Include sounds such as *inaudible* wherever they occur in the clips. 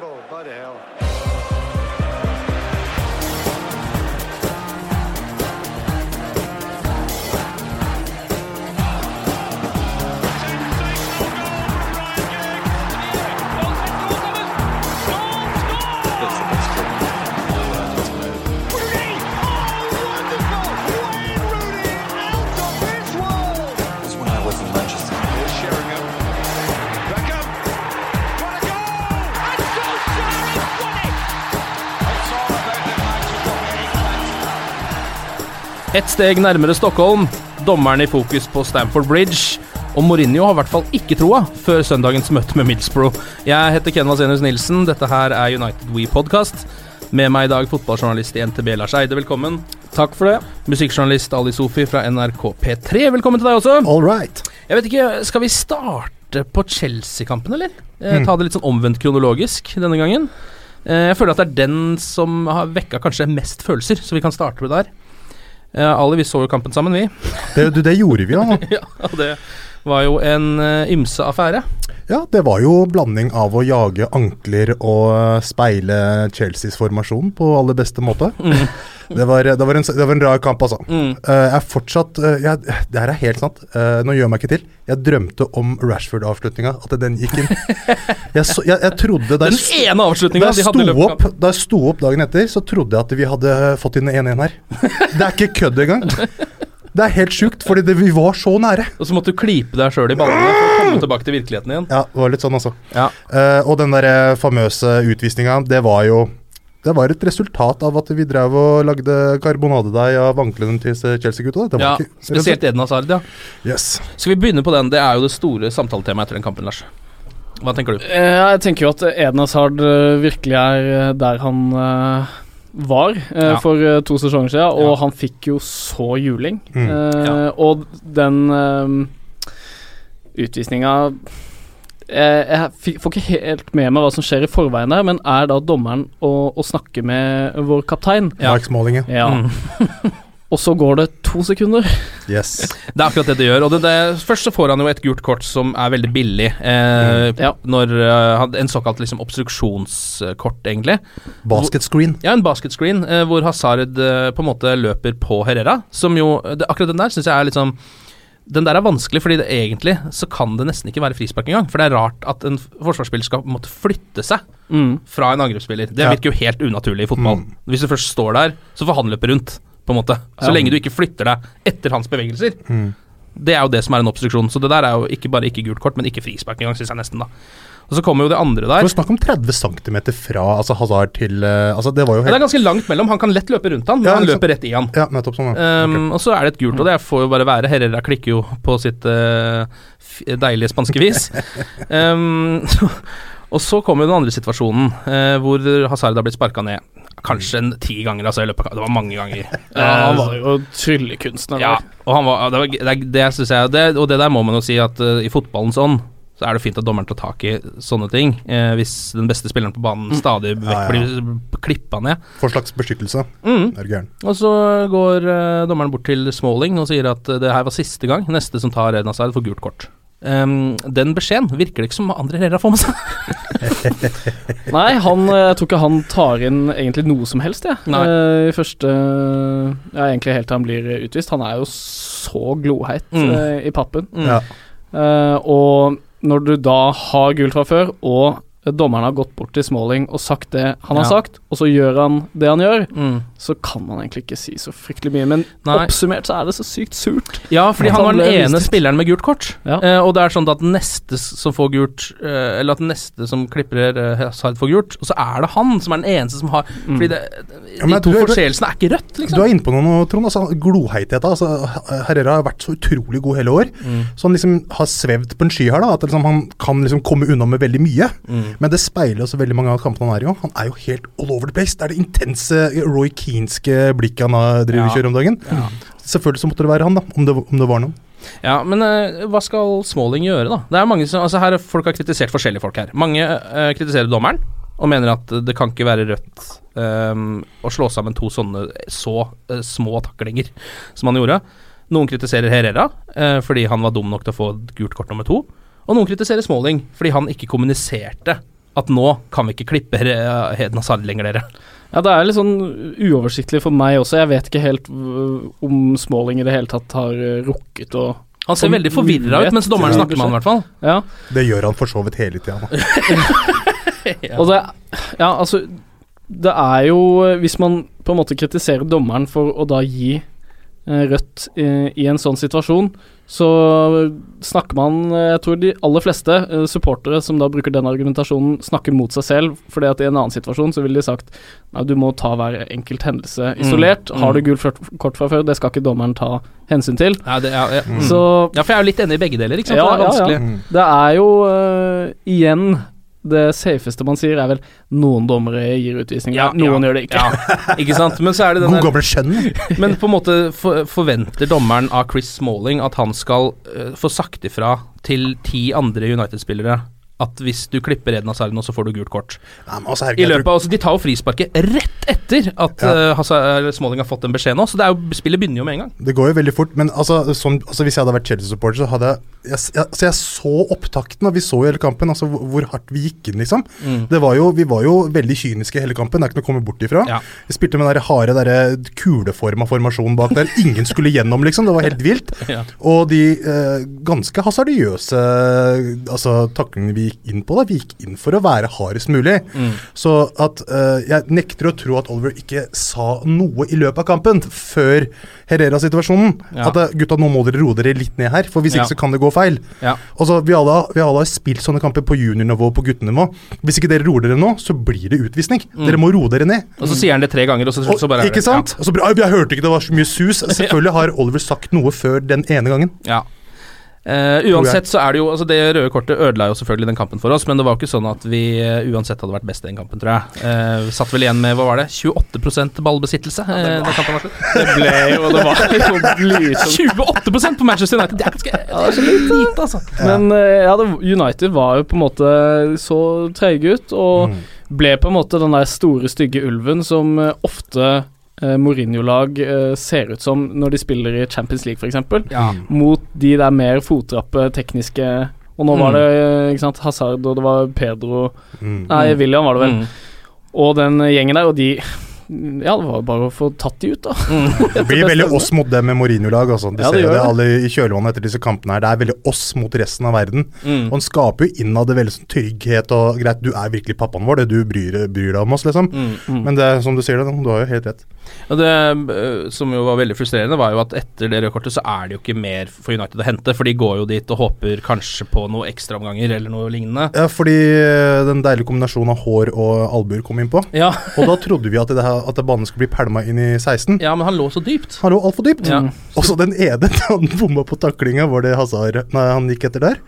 By the hell. Et steg nærmere Stockholm, dommeren i fokus på Stamford Bridge. Og Mourinho har i hvert fall ikke troa før søndagens møte med Middlesbrough. Jeg heter Ken Vasenius Nilsen, dette her er United We Podcast. Med meg i dag fotballjournalist i NTB Lars Eide, velkommen. Takk for det. Musikkjournalist Ali Sofi fra NRK P3, velkommen til deg også. All right. Jeg vet ikke, Skal vi starte på Chelsea-kampen, eller? Mm. ta det litt sånn omvendt kronologisk denne gangen. Eh, jeg føler at det er den som har vekka kanskje mest følelser, så vi kan starte med der. Eh, Ali, vi så jo kampen sammen, vi. Det, det gjorde vi, *laughs* ja. ja, det var jo en eh, ymse affære. Ja, det var jo blanding av å jage ankler og eh, speile Chelseas formasjon på aller beste måte. *laughs* Det, var, det, var en, det var en rar kamp, altså. Mm. Eh, jeg er fortsatt jeg, Det her er helt sant. Nå gjør jeg meg ikke til. Jeg drømte om Rashford-avslutninga, at den gikk inn. *laughs* Jeg, så, jeg, jeg trodde Den jeg, ene avslutninga de hadde i opp, da jeg sto opp dagen etter, så trodde jeg at vi hadde fått inn 1-1 her. Det er ikke kødd engang. *laughs* Det er helt sjukt, fordi det, vi var så nære. Og så måtte du klype deg sjøl i ballene for å komme tilbake til virkeligheten igjen. Ja, det var litt sånn, altså. Ja. Uh, og den der eh, famøse utvisninga, det var jo det var et resultat av at vi drev og lagde karbonadedeig av anklene til Chelsea-gutta. Ja, ikke- spesielt Eden Hazard, ja. Yes. Skal vi begynne på den? Det er jo det store samtaletemaet etter den kampen, Lars. Hva tenker du? Eh, Jeg tenker jo at Eden Hazard virkelig er der han var eh, Ja. for eh, to sesonger siden, og Ja. han fikk jo så juling. Mm. Eh, Ja. Og den utvisninga Jeg jeg får ikke helt med meg hva som skjer i forveien der, men er da dommeren å, å snakke med vår kaptein? Ja. Mark Smalling. Ja. Mm. *laughs* og så går det to sekunder. Yes. Det er akkurat det det gjør. Og det, det, først så får han jo et gult kort som er veldig billig. Eh, Ja. Når eh, En såkalt liksom obstruksjonskort, egentlig. Basket screen. Ja, en basket screen eh, hvor Hazard eh, på en måte løper på Herrera. Som jo det, Akkurat den der syns jeg er litt sånn Den der er vanskelig, fordi det egentlig så kan det nesten ikke være frispark engang. For det er rart at en forsvarsspiller skal måtte flytte seg Mm. fra en angrepsspiller. Det Ja. virker jo helt unaturlig i fotball. Mm. Hvis du først står der, så får han løpe rundt, på en måte. Så Ja. lenge du ikke flytter deg etter hans bevegelser. Mm. Det er jo det som er en obstruksjon. Så det der er jo ikke bare ikke gult kort, men ikke frispark engang, syns jeg nesten, da. Og så kommer jo det andre der. Snakk om 30 cm fra altså Hazard til eh, Altså, det var jo Ja, det er ganske langt mellom. Han kan lett løpe rundt han, men Ja, han løper rett i han. Ja, nettopp sånn. ja. Um, Og så er det et gult, og det får jo bare være. Herrera klikker jo på sitt uh, deilige spanske vis. um, *laughs* *laughs* og så kommer jo den andre situasjonen, uh, hvor Hazard har blitt sparka ned. Kanskje en ti ganger, altså. i løpet av Det var mange ganger. *laughs* Ja, han var jo tryllekunstner. ja, og han var, det, var, det, det synes jeg det, Og det der må man jo si at uh, i fotballens ånd så er det fint at dommeren tar tak i sånne ting. Eh, hvis den beste spilleren på banen stadig vekk Ja, ja. blir klippa ned. For slags beskyttelse. Mm. Er du gæren. Og så går eh, dommeren bort til Smalling og sier at eh, det her var siste gang. Neste som tar Eden Hazard, får gult kort. Em, den beskjeden virker det ikke som andre Herrera får med seg. *laughs* Nei, han, eh, jeg tror ikke han tar inn egentlig noe som helst, jeg. Ja. Uh, I første Ja, egentlig helt til han blir utvist. Han er jo så gloheit Mm. uh, i pappen. Mm. Ja. Uh, og når du da har gult fra før, og dommeren har gått bort til Smalling og sagt det han har Ja. sagt, og så gjør han det han gjør, Mm. så kan man egentlig ikke si så fryktelig mye. Men Nei. oppsummert så er det så sykt surt. Ja, fordi han var den ene vist spilleren med gult kort. Ja. Eh, og det er sånn at neste som får gult eh, Eller at neste som klipper eh, Hazard får gult, og så er det han som er den eneste som har Fordi det, Ja, de to du er- forseelsene er ikke rødt, Du liksom. er inne på noe Trond. Altså, Gloheitheta. Altså, Herrera har vært så utrolig god hele år. Mm. Så han liksom har svevd på en sky her. da At liksom, Han kan liksom komme unna med veldig mye. Mm. Men det speiler også veldig mange av kampene han er i. Han er jo helt all over the place. Det er det intense Roy Keanske blikket han driver og Ja. kjører om dagen. Selvfølgelig så måtte det være han, da. Om det, om det var noen. Ja, men uh, hva skal Smalling gjøre, da? Det er mange som, altså her er Folk har kritisert forskjellige folk her. Mange uh, kritiserer dommeren og mener at det kan ikke være rødt um, å slå sammen to sånne så uh, små taklinger som han gjorde. Noen kritiserer Herrera eh, fordi han var dum nok til å få gult kort nummer to. Og noen kritiserer Smalling fordi han ikke kommuniserte at nå kan vi ikke klippe Heden Hazard lenger, dere. Ja, det er litt sånn uoversiktlig for meg også. Jeg vet ikke helt øh, om Smalling i det hele tatt har øh, rukket å Han ser veldig forvirra ut mens dommeren snakker med han, i hvert fall. Ja. Det gjør han for så vidt hele tida. da. *laughs* Og det Ja, altså Det er jo øh, Hvis man på en måte kritiserer dommeren for å da gi rødt i, i en sånn situasjon, så snakker man øh, Jeg tror de aller fleste øh, supportere som da bruker den argumentasjonen, snakker mot seg selv, fordi at i en annen situasjon så ville de sagt Nei, du må ta hver enkelt hendelse isolert. Mm. Har du gult kort fra før, det skal ikke dommeren ta hensyn til. Ja, det, ja, ja. Mm. Så ja, for jeg er jo litt enig i begge deler, ikke sant? Ja, det er vanskelig. Det er jo uh, igjen det safeste man sier, er vel noen dommere gir utvisning, Ja, noen ja, gjør det ikke. Ja, ikke sant? Men så er det den *laughs* God der gamle skjønn. Men på en måte for, forventer dommeren av Chris Smalling at han skal uh, få sagt ifra til ti andre United-spillere at hvis du klipper Eden Hazard nå, så får du gult kort. Nei, men altså, I herregud, jeg løpet av, altså, De tar jo frisparket rett etter at Ja. uh, Smalling har fått en beskjed nå, så det jo, spillet begynner jo med en gang. Det går jo veldig fort, men altså, sånn, altså hvis jeg hadde vært Chelsea-supporter, så hadde jeg jeg, jeg, altså jeg så opptakten, og vi så jo hele kampen, altså hvor, hvor hardt vi gikk inn, liksom. Mm. Det var jo, vi var jo veldig kyniske hele kampen, det er ikke noe å komme bort ifra. Ja. Vi spilte med den harde der kuleforma formasjonen bak der ingen skulle gjennom, liksom. Det var helt vilt. *laughs* Ja. Og de eh, ganske hasardiøse altså, taklingene vi gikk inn på, da, vi gikk inn for å være hardest mulig. Mm. Så at eh, jeg nekter å tro at Oliver ikke sa noe i løpet av kampen, før Herrera-situasjonen. Ja. At eh, gutta, nå må dere roe dere litt ned her, for hvis Ja. ikke så kan det gå feil. Ja. Altså, vi alle, vi alle har spilt sånne kamper på juniornivå og på guttenivå. Hvis ikke dere roer dere nå, så blir det utvisning. Dere må roe dere ned. Og så sier han det tre ganger, og så, Og, så bare ikke sant? Og så, jeg hørte ikke det var så mye sus. *laughs* Selvfølgelig har Oliver sagt noe før den ene gangen. Ja. Eh, uansett så er det jo Altså Det røde kortet ødela jo selvfølgelig den kampen for oss, men det var jo ikke sånn at vi uh, uansett hadde vært best i den kampen, tror jeg. Uh, vi satt vel igjen med hva var det 28% ballbesittelse da kampen var slutt. *laughs* Det ble jo Det var jo blysomt. 28% på Manchester United! Det er ganske det er lite, altså. Men eh, ja, det, United var jo på en måte så treige ut, og ble på en måte den der store, stygge ulven som ofte Mourinho-lag eh, ser ut som når de spiller i Champions League, f.eks. Ja. Mot de der mer fotrappe, tekniske Og nå var Mm. det eh, ikke sant, Hazard, og det var Pedro Mm. Nei, William var det vel. Mm. Og den gjengen der, og de Ja, det var jo bare å få tatt de ut, da. *laughs* Det blir veldig oss mot dem med Mourinho-lag. Altså. De Ja, ser jo det det. alle i kjølvannet etter disse kampene. her Det er veldig oss mot resten av verden. Mm. Og han skaper jo innad det veldig sånn trygghet og greit, du er virkelig pappaen vår, det du bryr, bryr deg om oss, liksom. Mm. Men det som du sier det, du har jo helt rett. Og det øh, som jo var veldig frustrerende, var jo at etter det røde kortet så er det jo ikke mer for United å hente, for de går jo dit og håper kanskje på noe ekstraomganger eller noe lignende. Ja, fordi eh, den deilige kombinasjonen av hår og albuer kom inn på. Ja, Og da trodde vi at, det her, at banen skulle bli pælma inn i 16. ja men han lå så dypt. Han lå altfor dypt. Ja. Og så den ene *laughs* han bomma på taklinga, var det Hazard Nei, han gikk etter der.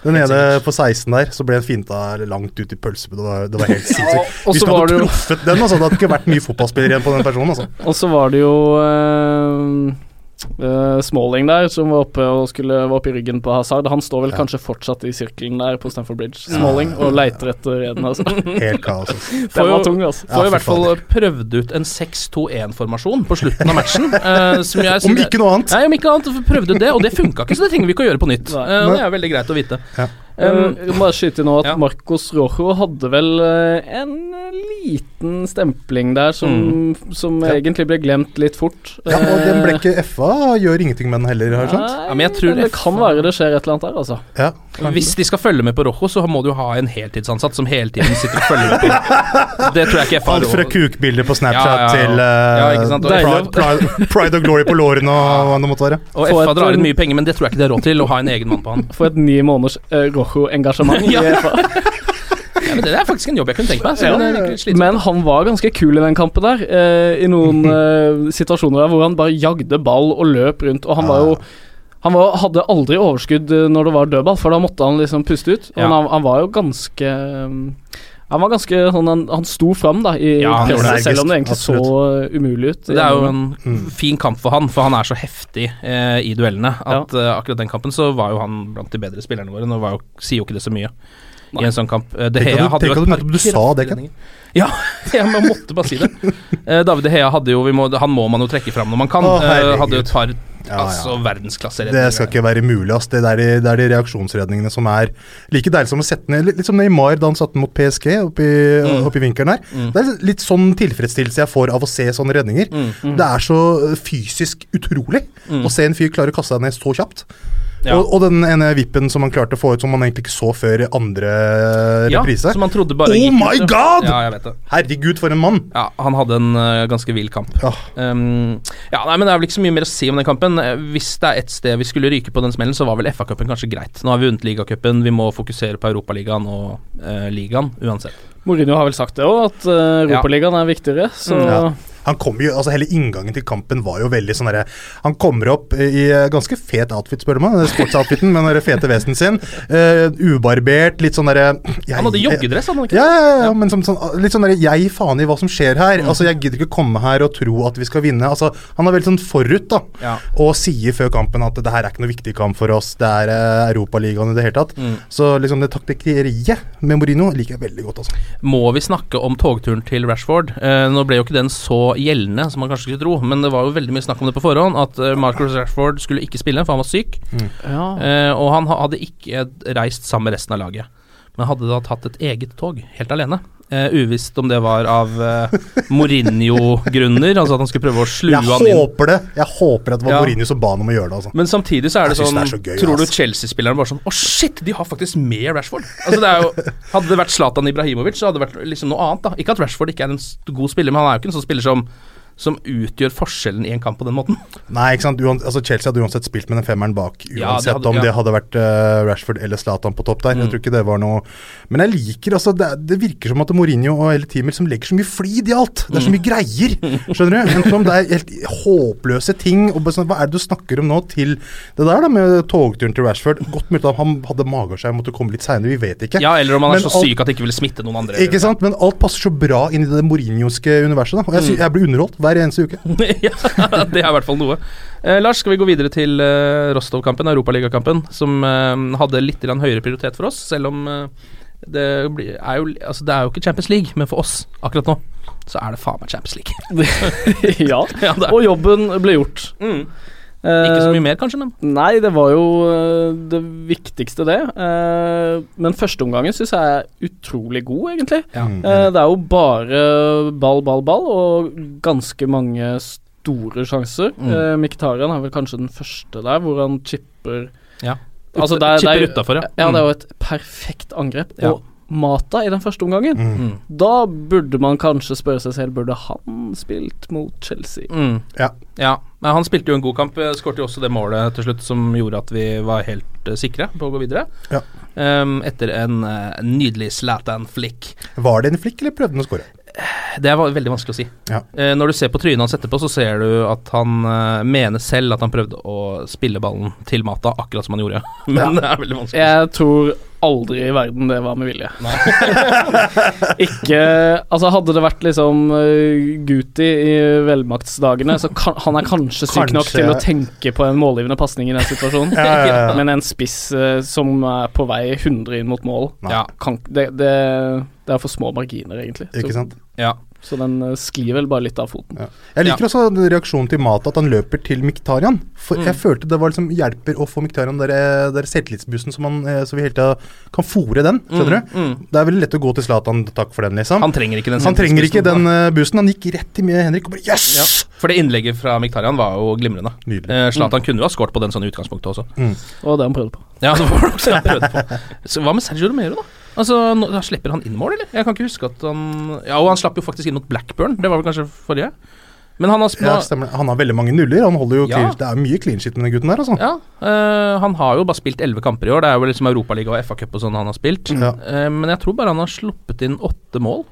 Den ene på 16 der, så ble en finta langt ut i pølsebudet. Det var, det var helt *laughs* sinnssykt. Hvis du hadde truffet den, altså, det hadde ikke vært mye fotballspiller igjen på den personen. Altså. Og så var det jo eh, eh, Smalling der, som var oppe og skulle var oppe i ryggen på Hazard. Han står vel kanskje fortsatt i sirkelen der på Stamford Bridge, Smalling, og leiter etter Eden Hazard. *laughs* Helt kaos. Altså. *laughs* Den Får jo- var tung, altså. Får Ja, i hvert fall prøvd ut en 6-2-1-formasjon på slutten av matchen. Uh, *laughs* som jeg, Om ikke noe annet. Nei, om ikke annet prøvde ut det, og det funka ikke, så det trenger vi ikke å gjøre på nytt. Eh, det er veldig greit å vite. Ja. Um, jeg må bare skyte inn nå at Ja. Marcos Rojo hadde vel eh, en liten stempling der som, som Ja. egentlig ble glemt litt fort. Ja, og den ble Eh, ikke FA gjør ingenting med den heller, har jeg skjønt. Ja, men jeg tror det FA. kan være det skjer et eller annet der, altså. Ja. Hvis de skal følge med på Rojo, så må du jo ha en heltidsansatt som hele tiden sitter og følger med på *laughs* Det tror jeg ikke FA har Alt fra kukbilder på Snapchat Ja, ja, ja. til Ja, ikke sant, pride, pride, pride og glory på lårene og hva det måtte være. Og FA drar inn mye penger, men det tror jeg ikke de har råd til, å ha en egen mann på han. For et ni måneders uh, Rojo-engasjement. *laughs* Ja. *laughs* Ja, men Det er faktisk en jobb jeg kunne tenkt meg. Ja. Men han var ganske kul i den kampen der. eh, I noen *laughs* eh, situasjoner der hvor han bare jagde ball og løp rundt. Og han var jo Han var, hadde aldri overskudd eh, når det var dødball, for da måtte han liksom puste ut. Ja. han, han var jo ganske eh, Han var ganske sånn Han, han sto fram da i Ja, presset, selv om det egentlig så eh, umulig ut. Det er jo en Mm. fin kamp for han, for han er så heftig eh, i duellene at eh, akkurat den kampen så var jo han blant de bedre spillerne våre. Nå var jo, sier jo ikke det så mye i en sånn kamp. Uh, det Tenk at du- hadde tenk at du nettopp du sa det, Ken. Ja, *laughs* ja, man måtte bare si det. Uh, David De Hea hadde jo vi må, Han må man jo trekke fram når man kan. Oh, uh, hadde jo et par altså verdensklasseredninger. Det skal ikke være mulig. ass. Det er de, det er de reaksjonsredningene som er like deilig som å sette ned Litt, som Neymar da han satte den mot PSG oppi, Mm. oppi vinkelen her. Mm. Det er litt sånn tilfredsstillelse jeg får av å se sånne redninger. Mm. Det er så fysisk utrolig Mm. å se en fyr klare å kaste seg ned så kjapt. Ja. Og, og den ene vippen som han klarte å få ut som man egentlig ikke så før andre ja, reprise. som han trodde bare Oh gikk my ut. God! Ja, jeg vet det. Herregud, for en mann! Ja, han hadde en uh, ganske vill kamp. Ja. Um, ja, nei, men Det er vel ikke så mye mer å si om den kampen. Eh, Hvis det er ett sted vi skulle ryke på den smellen, så var vel FA-cupen kanskje greit. Nå har vi vunnet ligacupen, vi må fokusere på Europaligaen og uh, ligaen uansett. Mourinho har vel sagt det òg, at uh, Ja. Europaligaen er viktigere. Så Mm, Ja. Han kommer jo, altså Hele inngangen til kampen var jo veldig sånn derre Han kommer opp i eh, ganske fet outfit, spør du meg. Sportsoutfiten med den fete vesten sin. Uh, ubarbert, litt sånn derre Han hadde joggedress, hadde han ikke? Ja, ja, ja, men som, sånn, litt sånn derre Jeg faen i hva som skjer her. Altså Jeg gidder ikke komme her og tro at vi skal vinne. Altså Han er veldig sånn forut, da. Ja. Og sier før kampen at det her er ikke noe viktig kamp for oss. Det er uh, Europaligaen i det hele tatt. Mm. Så liksom det taktikkeriet med Mourinho liker jeg veldig godt, altså. Må vi snakke om togturen til Rashford? Uh, nå ble jo ikke den så gjeldende som man kanskje skulle tro, men det var jo veldig mye snakk om det på forhånd, at eh, Marcus Rashford skulle ikke spille, for han var syk. ja. Eh, og han hadde ikke reist sammen med resten av laget, men hadde da tatt et eget tog, helt alene. Eh, uvisst om det var av uh, Mourinho-grunner, altså at han skulle prøve å slue Jeg han inn. Jeg håper det. Jeg håper at det var Ja. Mourinho som ba han om å gjøre det. altså. Men samtidig så er det Jeg sånn det er så gøy, Tror du. Chelsea-spillerne bare sånn Å, shit, de har faktisk med Rashford. Altså det er jo Hadde det vært Zlatan Ibrahimovic, så hadde det vært liksom noe annet, da. Ikke at Rashford ikke er en god spiller, men han er jo ikke en sånn spiller som som utgjør forskjellen i en kamp på den måten. Nei, ikke sant. Uan, altså Chelsea hadde uansett spilt med den femmeren bak, uansett Ja, det hadde- om ja. det hadde vært uh, Rashford eller Zlatan på topp der. Mm. Jeg tror ikke det var noe Men jeg liker altså Det, det virker som at Mourinho og hele teamet liksom legger så mye flid i alt. Det er Mm. så mye greier. Skjønner du? Enten om det er helt håpløse ting og bare sånn, Hva er det du snakker om nå til det der, da, med togturen til Rashford? Godt mulig at han hadde mage og måtte komme litt seinere, vi vet ikke. Ja, eller om han er Men så alt- syk at det ikke vil smitte noen andre. Ikke sant? Men alt passer så bra inn i det mourinhoske universet. da Og jeg, sy- jeg blir underholdt hver eneste uke. *laughs* ja, det er i hvert fall noe. Eh, Lars, skal vi gå videre til eh, Rostov-kampen, Europaligakampen, som eh, hadde litt grann høyere prioritet for oss, selv om eh, det, blir, er jo, altså, det er jo ikke Champions League, men for oss akkurat nå, så er det faen meg Champions League. *laughs* ja. *laughs* Ja, Og jobben ble gjort. Mm. Ikke så Eh, mye mer, kanskje, men Nei, det var jo eh, det viktigste, det. Eh, men førsteomgangen syns jeg er utrolig god, egentlig. Ja. Mm. Det er jo bare ball, ball, ball, og ganske mange store sjanser. Mm. Miktarian er vel kanskje den første der, hvor han chipper Ja. Altså, det er- er Chipper utafor, ja. Ja, det er Mm. jo et perfekt angrep. Ja. Og Mata i den første omgangen, Mm. Mm. da burde man kanskje spørre seg selv Burde han spilt mot Chelsea. Mm. Ja. ja. Men han spilte jo en god kamp. eh, Skårte jo også det målet til slutt som gjorde at vi var helt eh, sikre på å gå videre. Ja. Um, etter en uh, nydelig Zlatan-flick. Var det en flick, eller prøvde han å score? Det var veldig vanskelig å si. Ja. Uh, når du ser på trynet hans etterpå, så ser du at han uh, mener selv at han prøvde å spille ballen til Mata, akkurat som han gjorde. *laughs* Men det er veldig vanskelig. Jeg tror aldri i verden det var med vilje. *laughs* Ikke Altså, hadde det vært liksom uh, Guti i velmaktsdagene, så kan, han er kanskje syk nok til å tenke på en målgivende pasning i den situasjonen. *laughs* Ja, ja, ja. Men en spiss uh, som er på vei 100 inn mot mål, kan, det, det, det er for små marginer, egentlig. Ikke sant? Ja. Så den eh, sklir vel bare litt av foten. Ja. Jeg liker også reaksjonen til Mata, at han løper til Miktarian. For Mm. jeg følte det var liksom hjelper å få Miktarian der, eh, der selvtillitsbussen som han, eh, så vi hele tida kan fòre den. Skjønner Mm, du? mm. Det er veldig lett å gå til Zlatan, takk for den, liksom. Han trenger ikke den Han trenger ikke den bussen. Han gikk rett til med Henrik, og bare yes! Ja, for det innlegget fra Miktarian var jo glimrende. Zlatan Eh, kunne jo ha skåret på den sånn i utgangspunktet også. Og det han prøvde på. Ja, det var det også han prøvde på. Så hva med Sergio Romero, da? Altså, nå, da Slipper han inn mål, eller? Jeg kan ikke huske at han Ja, og han slapp jo faktisk inn mot Blackburn. Det var vel kanskje forrige? Men han har Ja, stemmer. Han har veldig mange nuller. Han holder jo Ja. clean, Det er mye clean shit med den gutten der, altså. Ja, øh, han har jo bare spilt elleve kamper i år. Det er jo liksom Europaliga og FA-cup og sånn han har spilt. Ja. Uh, men jeg tror bare han har sluppet inn åtte mål.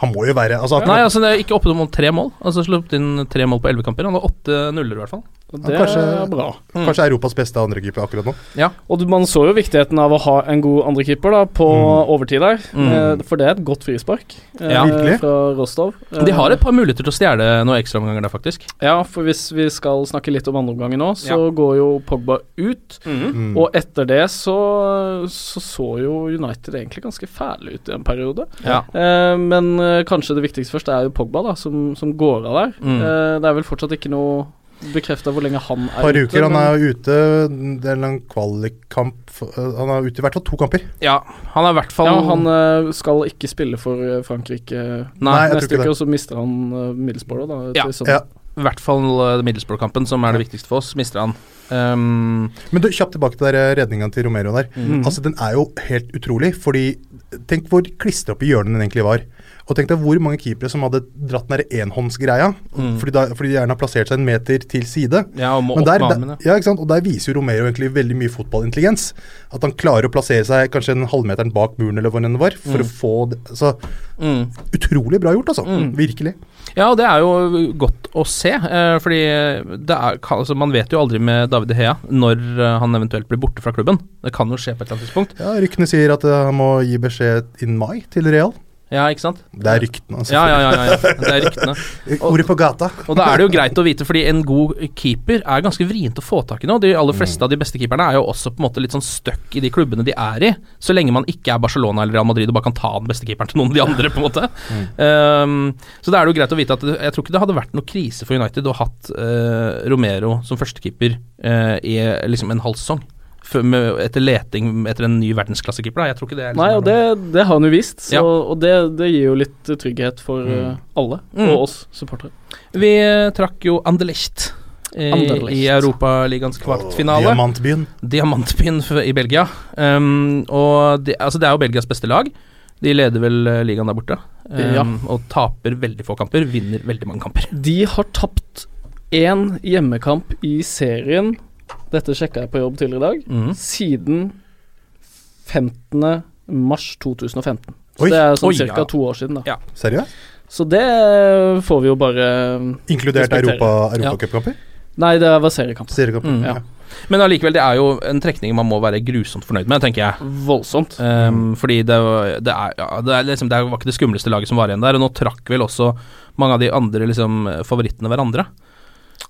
Han må jo være altså, Nei, altså det er ikke oppe mot tre mål. Altså sluppet inn tre mål på elleve kamper. Han har åtte nuller, i hvert fall. Og det kanskje- er bra. Kanskje Europas beste andrekeeper akkurat nå. Ja. Og du- man så jo viktigheten av å ha en god andrekeeper på Mm. overtid der. Mm. Eh, for det er et godt frispark eh, Ja. Virkelig. fra Rostov. Eh, De har et par muligheter til å stjele noen ekstraomganger der, faktisk. Ja, for hvis vi skal snakke litt om andreomgangen nå, så Ja. går jo Pogba ut. Mm. Og etter det så, så så jo United egentlig ganske fæle ut i en periode. Ja. Eh, men eh, kanskje det viktigste først er jo Pogba, da, som, som går av der. Mm. Eh, det er vel fortsatt ikke noe bekrefta hvor lenge han er par uker. Han er ute. Det er en kvalikkamp uh, Han er ute i hvert fall to kamper. Ja, han er i hvert fall Ja, han eh, skal ikke spille for eh, Frankrike Nei, neste uke, og så mister han Middlesbrough, da. Ja, Sånn. Ja. I hvert fall Middlesbrough-kampen, som er det viktigste for oss, mister han. Um, Men du, kjapt tilbake til redninga til Romero der. Mm. Altså, Den er jo helt utrolig, fordi Tenk hvor klistra opp i hjørnet den egentlig var. Og tenk deg hvor mange keepere som hadde dratt den der enhåndsgreia, Mm. fordi, da, fordi de gjerne har plassert seg en meter til side. ja, og må Men opp med der, ja. ikke sant? Og der viser jo Romero egentlig veldig mye fotballintelligens. At han klarer å plassere seg kanskje en halvmeteren bak muren eller hvor den var, for Mm. å få det. Så Mm. utrolig bra gjort, altså. Mm. Virkelig. Ja, det er jo godt å se, eh, fordi er, altså, man vet jo aldri med David Hea når eh, han eventuelt blir borte fra klubben. Det kan jo skje på et eller annet tidspunkt. Ja, Ryktene sier at uh, han må gi beskjed innen mai til Real. Ja, ikke sant? Det er ryktene. altså. Ja, ja, ja, ja. Det er ryktene. *laughs* Ordet på gata. Og da er det jo greit å vite, fordi en god keeper er ganske vrient å få tak i nå. De aller fleste av de beste keeperne er jo også på en måte litt sånn stuck i de klubbene de er i. Så lenge man ikke er Barcelona eller Real Madrid og bare kan ta den beste keeperen til noen av de andre, på en måte. Um, så da er det jo greit å vite at jeg tror ikke det hadde vært noe krise for United å ha hatt uh, Romero som førstekeeper uh, i liksom en halv sesong. Etter leting etter en ny verdensklassekeeper. Jeg tror ikke det er liksom Nei, og det, det har han jo visst, så, Ja. og det, det gir jo litt eh, trygghet for mm. alle, Mm. og oss supportere. Vi eh, trakk jo Anderlecht. I Anderlecht. I Europaligaens kvartfinale. Diamantbyen. Diamantbyen i Belgia. Um, og det, altså det er jo Belgias beste lag. De leder vel eh, ligaen der borte. Um, Ja. Og taper veldig få kamper, vinner veldig mange kamper. De har tapt én hjemmekamp i serien, dette sjekka jeg på jobb tidligere i dag, Mm. siden 15. mars 2015. Så Oi. det er sånn Oi, ca. ja. to år siden, da. Ja. Seriøst? Så det får vi jo bare Inkludert europacupkamper? Europa, ja. Nei, det var seriekamp. seriekamp Mm. Ja. Men allikevel, det er jo en trekning man må være grusomt fornøyd med, tenker jeg. Voldsomt. Um, fordi det, det, er, ja, det, er liksom, det var ikke det skumleste laget som var igjen der, og nå trakk vel også mange av de andre liksom, favorittene hverandre.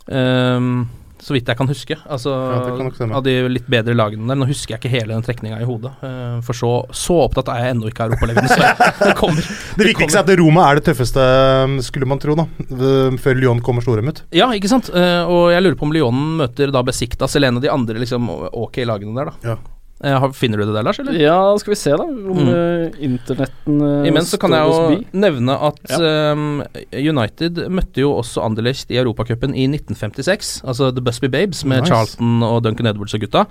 Um, så vidt jeg kan huske. Altså, Ja, kan av de litt bedre lagene der. Nå husker jeg ikke hele den trekninga i hodet, uh, for så, så opptatt er jeg ennå ikke av Europaligaen, *laughs* det kommer. Det viktigste er at Roma er det tøffeste, skulle man tro, da. Før Lyon kommer storem ut. Ja, ikke sant. Uh, og jeg lurer på om Lyon møter da Besiktas eller en av de andre liksom, ok lagene der, da. Ja. Har- finner du det der, Lars? Eller? Ja, skal vi se, da, om Mm. eh, internetten uh, Imens så kan jeg jo nevne at um, United møtte jo også Anderlecht i Europacupen i 1956, altså The Busby Babes med Nice. Charlton og Duncan Edwards og gutta.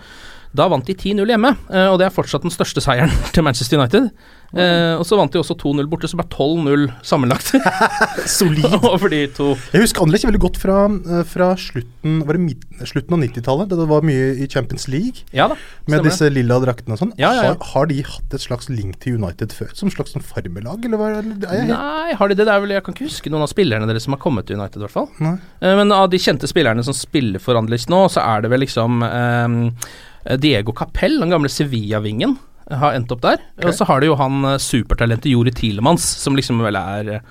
Da vant de 10-0 hjemme, eh, og det er fortsatt den største seieren *laughs* til Manchester United. Eh, og så vant de også 2-0 borte, så ble 12-0 sammenlagt. *laughs* Solid. *laughs* Over de to. Jeg husker Anderlecht veldig godt fra, eh, fra slutten, det slutten av 90-tallet, da det var mye i Champions League. Ja da, Med det. disse lilla draktene og sånn. Ja, ja. Har, har de hatt et slags link til United før? Som slags sånn farmelag, eller hva? helt- Nei, har de det? det vel, jeg kan ikke huske noen av spillerne deres som har kommet til United, i hvert fall. Nei. Eh, Men av de kjente spillerne som spiller for Anderlecht nå, så er det vel liksom eh, Diego Capell, den gamle Sevilla-vingen, har endt opp der. Og så har de jo han eh, supertalentet Jori Tilemans, som liksom vel er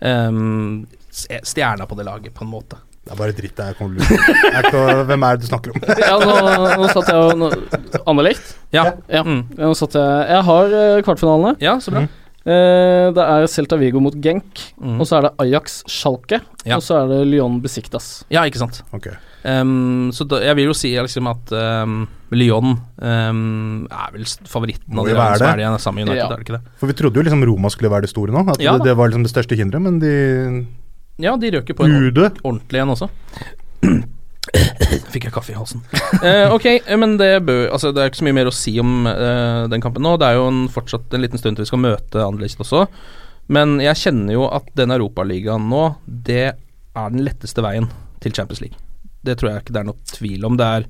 um, stjerna på det laget, på en måte. Det er bare dritt der, er Hvem er det du snakker om? *laughs* Ja, nå, nå satt jeg og nå- Anderlecht? Ja. Ja. Mm. Nå satt jeg Jeg har eh, kvartfinalene. ja, så bra. Eh, det er Celta Vigo mot Genk, Mm. og så er det Ajax Schalke, Ja. og så er det Lyon Besiktas. Ja, ikke sant. Ok. Ehm, så da, jeg vil jo si liksom at um, Lyon um, er vel favoritten av de som er det igjen, sammen United, Ja. er det ikke det? For vi trodde jo liksom Roma skulle være det store nå. At Ja det, det var liksom det største hinderet, men de Ja, de røk jo på en Ude. ordentlig en også. Fikk jeg kaffe i halsen. uh, *laughs* ok, eh, men det bør Altså, det er ikke så mye mer å si om uh, den kampen nå. Det er jo en, fortsatt en liten stund til vi skal møte Anderlecht også. Men jeg kjenner jo at den Europaligaen nå, det er den letteste veien til Champions League. Det tror jeg ikke det er noe tvil om. Det er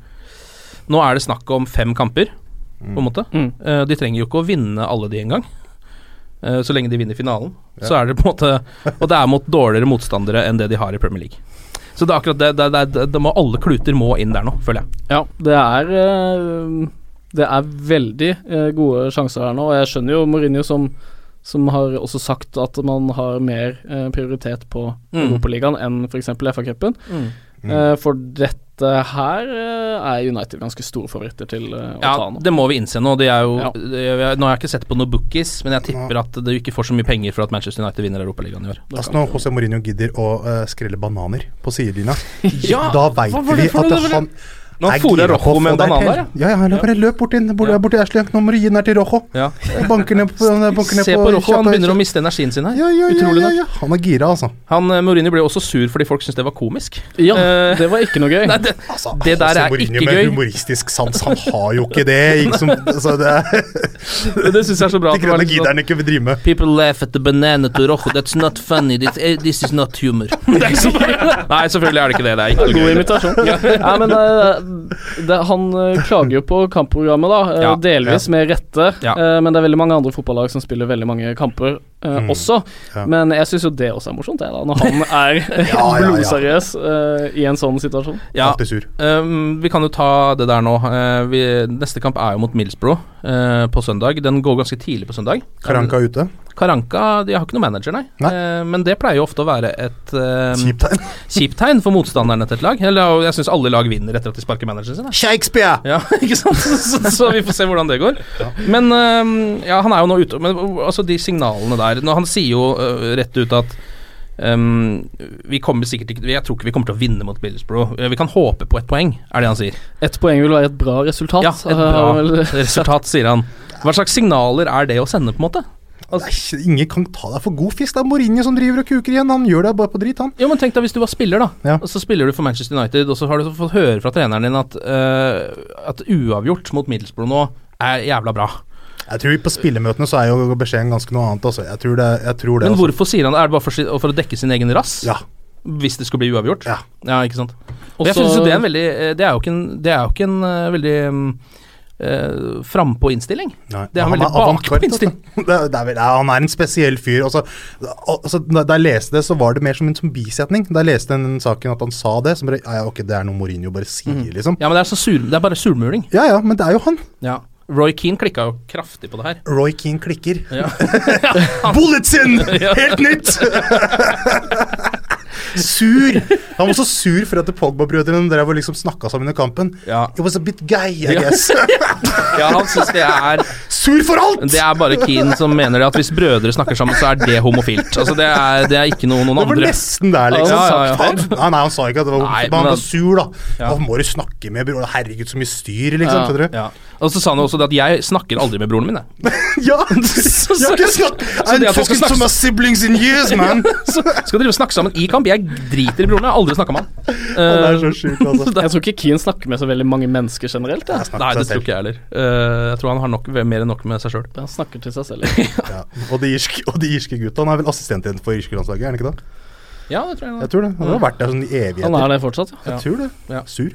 Nå er det snakk om fem kamper, på en måte. Mm. Uh, de trenger jo ikke å vinne alle de engang. Uh, så lenge de vinner finalen, så er det på en måte Og det er mot dårligere motstandere enn det de har i Premier League. Så det er akkurat det, det, det, det, det må, Alle kluter må inn der nå, føler jeg. Ja, det er eh, Det er veldig eh, gode sjanser her nå, og jeg skjønner jo Mourinho som som har også sagt at man har mer eh, prioritet på Mm. Europaligaen enn f.eks. FA-cupen. Eh, for dette her uh, er United ganske store favoritter til uh, å Ja, ta nå. det må vi innse nå. De er jo, Ja. det, jeg, nå har jeg ikke sett på noen bookies, men jeg tipper at du ikke får så mye penger for at Manchester United vinner Europaligaen i år. Altså Når José Mourinho gidder å skrelle bananer på sidelinja, Ja, da veit det vi at noe? han Nå er på å Rojo med en banan der, Ja, ja, ja, bare løp bort inn bort, Ja. bort til Ashley. Nå må du gi den her til Rojo. ja. Banker ned på, banker ned Se på Rojo, han begynner å miste energien sin her. ja, ja, ja, Utrolig ja, nok. ja. Han er gira, altså. Han, eh, Mourinho ble også sur fordi folk syntes det var komisk. Ja, Eh, det var ikke noe gøy. *laughs* Nei, det, altså det der altså, er Mourinho ikke med humoristisk sans, han har jo ikke det. *laughs* Ikke som, altså, det *laughs* Det syns jeg er så bra. de grønne sånn- ikke vil drive med. People laugh at the banana to Rojo. That's not funny. This, eh, this is not humor. Nei, selvfølgelig er det ikke det. Det er ikke noe God invitasjon. ja, men det, Han eh, klager jo på kampprogrammet, da. eh, Ja, delvis med rette. Ja. eh, men det er veldig mange andre fotballag som spiller veldig mange kamper eh, Mm. også. Ja. Men jeg syns jo det også er morsomt, jeg, da. Når han *laughs* er Ja, ja, ja. blodseriøs uh, i en sånn situasjon. Ja, Um, vi kan jo ta det der nå. Uh, vi, neste kamp er jo mot Millsbro uh, på søndag. Den går ganske tidlig på søndag. Karanka er ute. Karanka de har ikke noen manager, nei. Nei. Uh, men det pleier jo ofte å være et Kjipt tegn. kjipt *laughs* tegn for motstanderne til et lag. Eller jeg syns alle lag vinner etter at de sparker manageren sin. da. Shakespeare! Ja, *laughs* ikke sant? Så, så, så vi får se hvordan det går. Men um, ja, han er jo nå ute Men uh, altså de signalene der Nå, Han sier jo uh, rett ut at um, vi kommer sikkert ikke Jeg tror ikke vi kommer til å vinne mot Middlesbrough. Uh, Vi kan håpe på ett poeng, er det han sier. Ett poeng vil være et bra resultat. Ja, et eh, bra *laughs* resultat, sier han. Hva slags signaler er det å sende, på en måte? Nei, ingen kan ta deg for god fisk. Det er Mourinho som driver og kuker igjen. Han gjør deg bare på drit, han. Jo, men tenk deg hvis du var spiller, da. Ja. Og så spiller du for Manchester United, og så har du fått høre fra treneren din at, uh, at uavgjort mot Middlesbrough nå er jævla bra. Jeg tror På spillemøtene så er jo beskjeden ganske noe annet. Altså. Jeg tror det, jeg tror det Men hvorfor hvorfor sier han det? Er det bare for, for å dekke sin egen rass? Ja. Hvis det skulle bli uavgjort? Ja. ja ikke sant. Og Også- jeg synes det er en veldig eh, Det er jo ikke en, det er jo ikke en eh, veldig um, uh, frampå innstilling. Nei, Det er han han veldig er bakpå innstilling. altså. *laughs* Det, er- det er, han er en spesiell fyr. Også, altså, da da jeg leste det, så var det mer som en som bisetning. Da jeg leste den saken at han sa det, så bare ja, ja, ok, det er noe Mourinho bare sier, mm. liksom. Ja, men det er, så sur, det er bare surmuling. Ja ja, men det er jo han. Ja. Roy Keane klikka jo kraftig på det her. Roy Keane klikker. Ja. *laughs* Bullets-in! Helt nytt! sur! Han var så sur for at Pogba-brødrene drev og liksom snakka sammen under kampen. Ja. It was a bit gay, I guess. *laughs* ja, han syns det er sur for alt! Det er bare Keane som mener det at hvis brødre snakker sammen, så er det homofilt. Altså, det er, det er ikke noe noen Det var andre nesten der, liksom. Ja, ja, ja. Han, nei, nei, han sa ikke at det var homofilt, men han var sur, da. Ja. Må du snakke med bror. Herregud, så mye styr, liksom. Ja. Ja. Og så sa han også det at jeg snakker aldri med broren min, jeg. *laughs* Ja! *laughs* Så- Jeg har ikke snakket så I'm talking to my siblings in years, *laughs* man! Så skal dere snakke sammen i kamp? Jeg driter i broren, jeg har aldri snakka med han. Det er så sjukt, altså. Jeg tror ikke Keane snakker med så veldig mange mennesker generelt. Jeg, Jeg Nei, det tror ikke jeg heller. Eh, jeg tror han har nok, mer enn nok med seg sjøl. Han snakker til seg selv. *laughs* Ja. Og de irske, og de irske gutta. Han er vel assistent for irske landslaget, er han ikke det? Ja, det tror jeg. Jeg tror det. Han har vært der sånn i evigheter. Han er det fortsatt. Ja. Jeg tror det. Ja. Sur.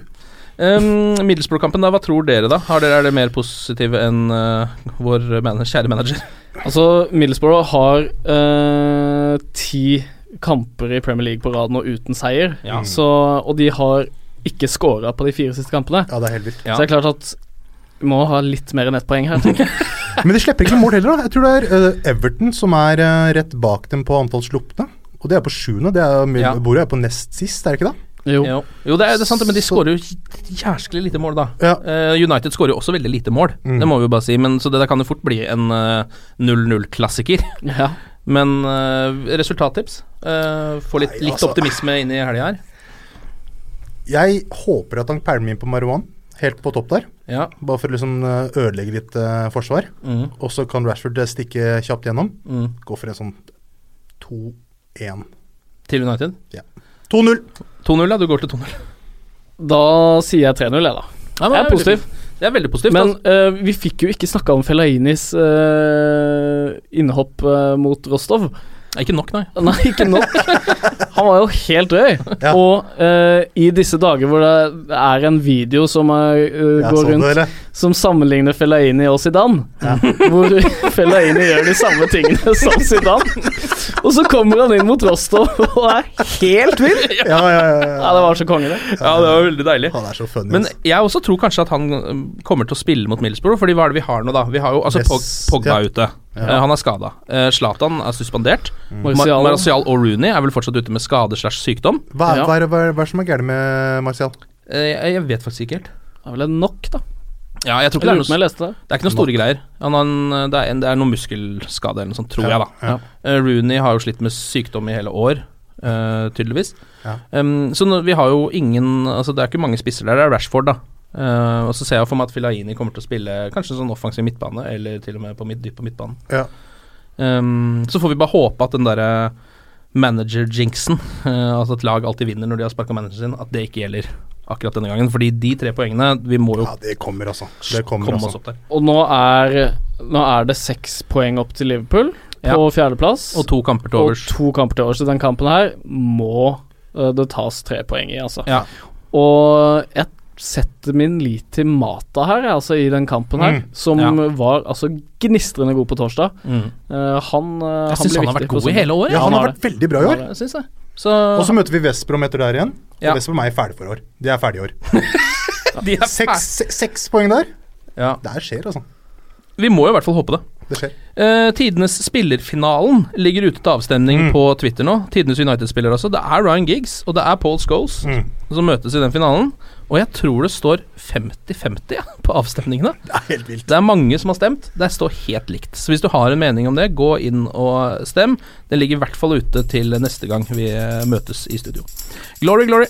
Um, Middlesbrough-kampen, hva tror dere, da? Har dere, er dere mer positive enn uh, vår manager, kjære manager? Altså, Middlesbrough har uh, ti kamper i Premier League på rad nå uten seier. Ja. Så, og de har ikke scora på de fire siste kampene. Ja, det er helt vilt. Ja. Så det er klart at må ha litt mer enn ett poeng her, tenker jeg. *laughs* Men de slipper ikke mål heller, da. Jeg tror det er uh, Everton som er uh, rett bak dem på antall slupne. Og det er på sjuende. Det er, Ja. Bordet er på nest sist, er det ikke det? Jo. Jo, jo det, er, det er sant, men de skårer jo jæsklig lite mål, da. Ja. Uh, United skårer jo også veldig lite mål, Mm. det må vi jo bare si. Men, så det der kan jo fort bli en eh, 0-0-klassiker. *laughs* Ja. Men resultattips? Eh, få litt, Nei, litt altså- optimisme inn i helga her. Jeg håper at han pælmer inn på Marwan, helt på topp der. Ja. Bare for å liksom eh, ødelegge litt uh, forsvar. Mm. Og så kan Rashford eh, stikke kjapt gjennom. Mm. Gå for en sånn 2-1. Til United. 2-0! 2-0, ja. Du går til 2-0. Da sier jeg 3-0, jeg, da. Ja, men Jeg er positiv. Det er veldig positivt. Men eh, vi fikk jo ikke snakka om Felainis uh, innhopp uh, mot Rostov. Ikke nok, nei. Nei, ikke nok. *laughs* Han var jo helt rød. Ja. Og uh, i disse dager hvor det er en video som er, uh, går rundt det, som sammenligner Fellaini og Zidane, *laughs* hvor Fellaini gjør de samme tingene *laughs* som Zidane. Og så kommer han inn mot Rostov og er helt vill! Ja, ja, ja, ja. Ja, det var så konge, det. Ja, det var veldig deilig. Han er så funny. Men altså. jeg også tror kanskje at han kommer til å spille mot Middlesbrough, Fordi hva er det vi har nå, da? Vi har jo altså Yes. Pog, Pogba Ja. ute. Ja. Eh, han er skada. Zlatan er suspendert. Mm. Martial. Martial og Rooney er vel fortsatt ute med skade slash sykdom. hva, ja. hva, er, hva, er, hva er som er gærent med Martial? Eh, jeg, jeg vet faktisk ikke helt. Det er vel en nok, da. Ja, jeg tror ikke Jeg det er noe, det. det er ikke noen store greier. Han har en, det, er en, det er noen muskelskade eller noe sånt, tror Ja, jeg, da. ja. Eh, Rooney har jo slitt med sykdom i hele år, Uh, tydeligvis. Ja. Um, så nå, vi har jo ingen Altså, det er ikke mange spisser der. Det er Rashford, da. Eh, og så ser jeg for meg at Filaini kommer til å spille kanskje sånn offensiv midtbane, eller til og med på midt, dypt på midtbanen. Ja. Um, så får vi bare håpe at den derre manager-jinxen, uh, altså at lag alltid vinner når de har sparka manageren sin, at det ikke gjelder akkurat denne gangen. Fordi de tre poengene, vi må jo ja, det kommer, altså. Det kommer, komme oss altså. opp der. Og nå er, nå er det seks poeng opp til Liverpool på Ja. fjerdeplass. Og to kamper til Og to kamper til overs. Så den kampen her må uh, det tas tre poeng i, altså. Ja. Og jeg setter min lit til Mata her, altså i den kampen her, Mm. som Ja. var altså gnistrende god på torsdag. Mm. Uh, han øh, Jeg syns han har vært god i hele året. Ja, han har har vært veldig bra i år. Jeg. Så Og så møter vi Vestbrom etter der igjen. Ja. Og Vestbrom er ferdig for år. De er ferdige i år. de er *laughs* Seks, seks poeng der. Ja. Det her skjer, altså. Vi må jo i hvert fall håpe det. Det skjer. Uh, tidenes spillerfinalen ligger ute til avstemning Mm. på Twitter nå. Tidenes United-spiller også. Det er Ryan Giggs og det er Paul Scholes Mm. som møtes i den finalen. Og jeg tror det står 50-50 ja, på avstemningene. *laughs* Det er helt vilt. Det er mange som har stemt. Det står helt likt. Så hvis du har en mening om det, gå inn og stem. Den ligger i hvert fall ute til neste gang vi eh, møtes i studio. Glory, glory.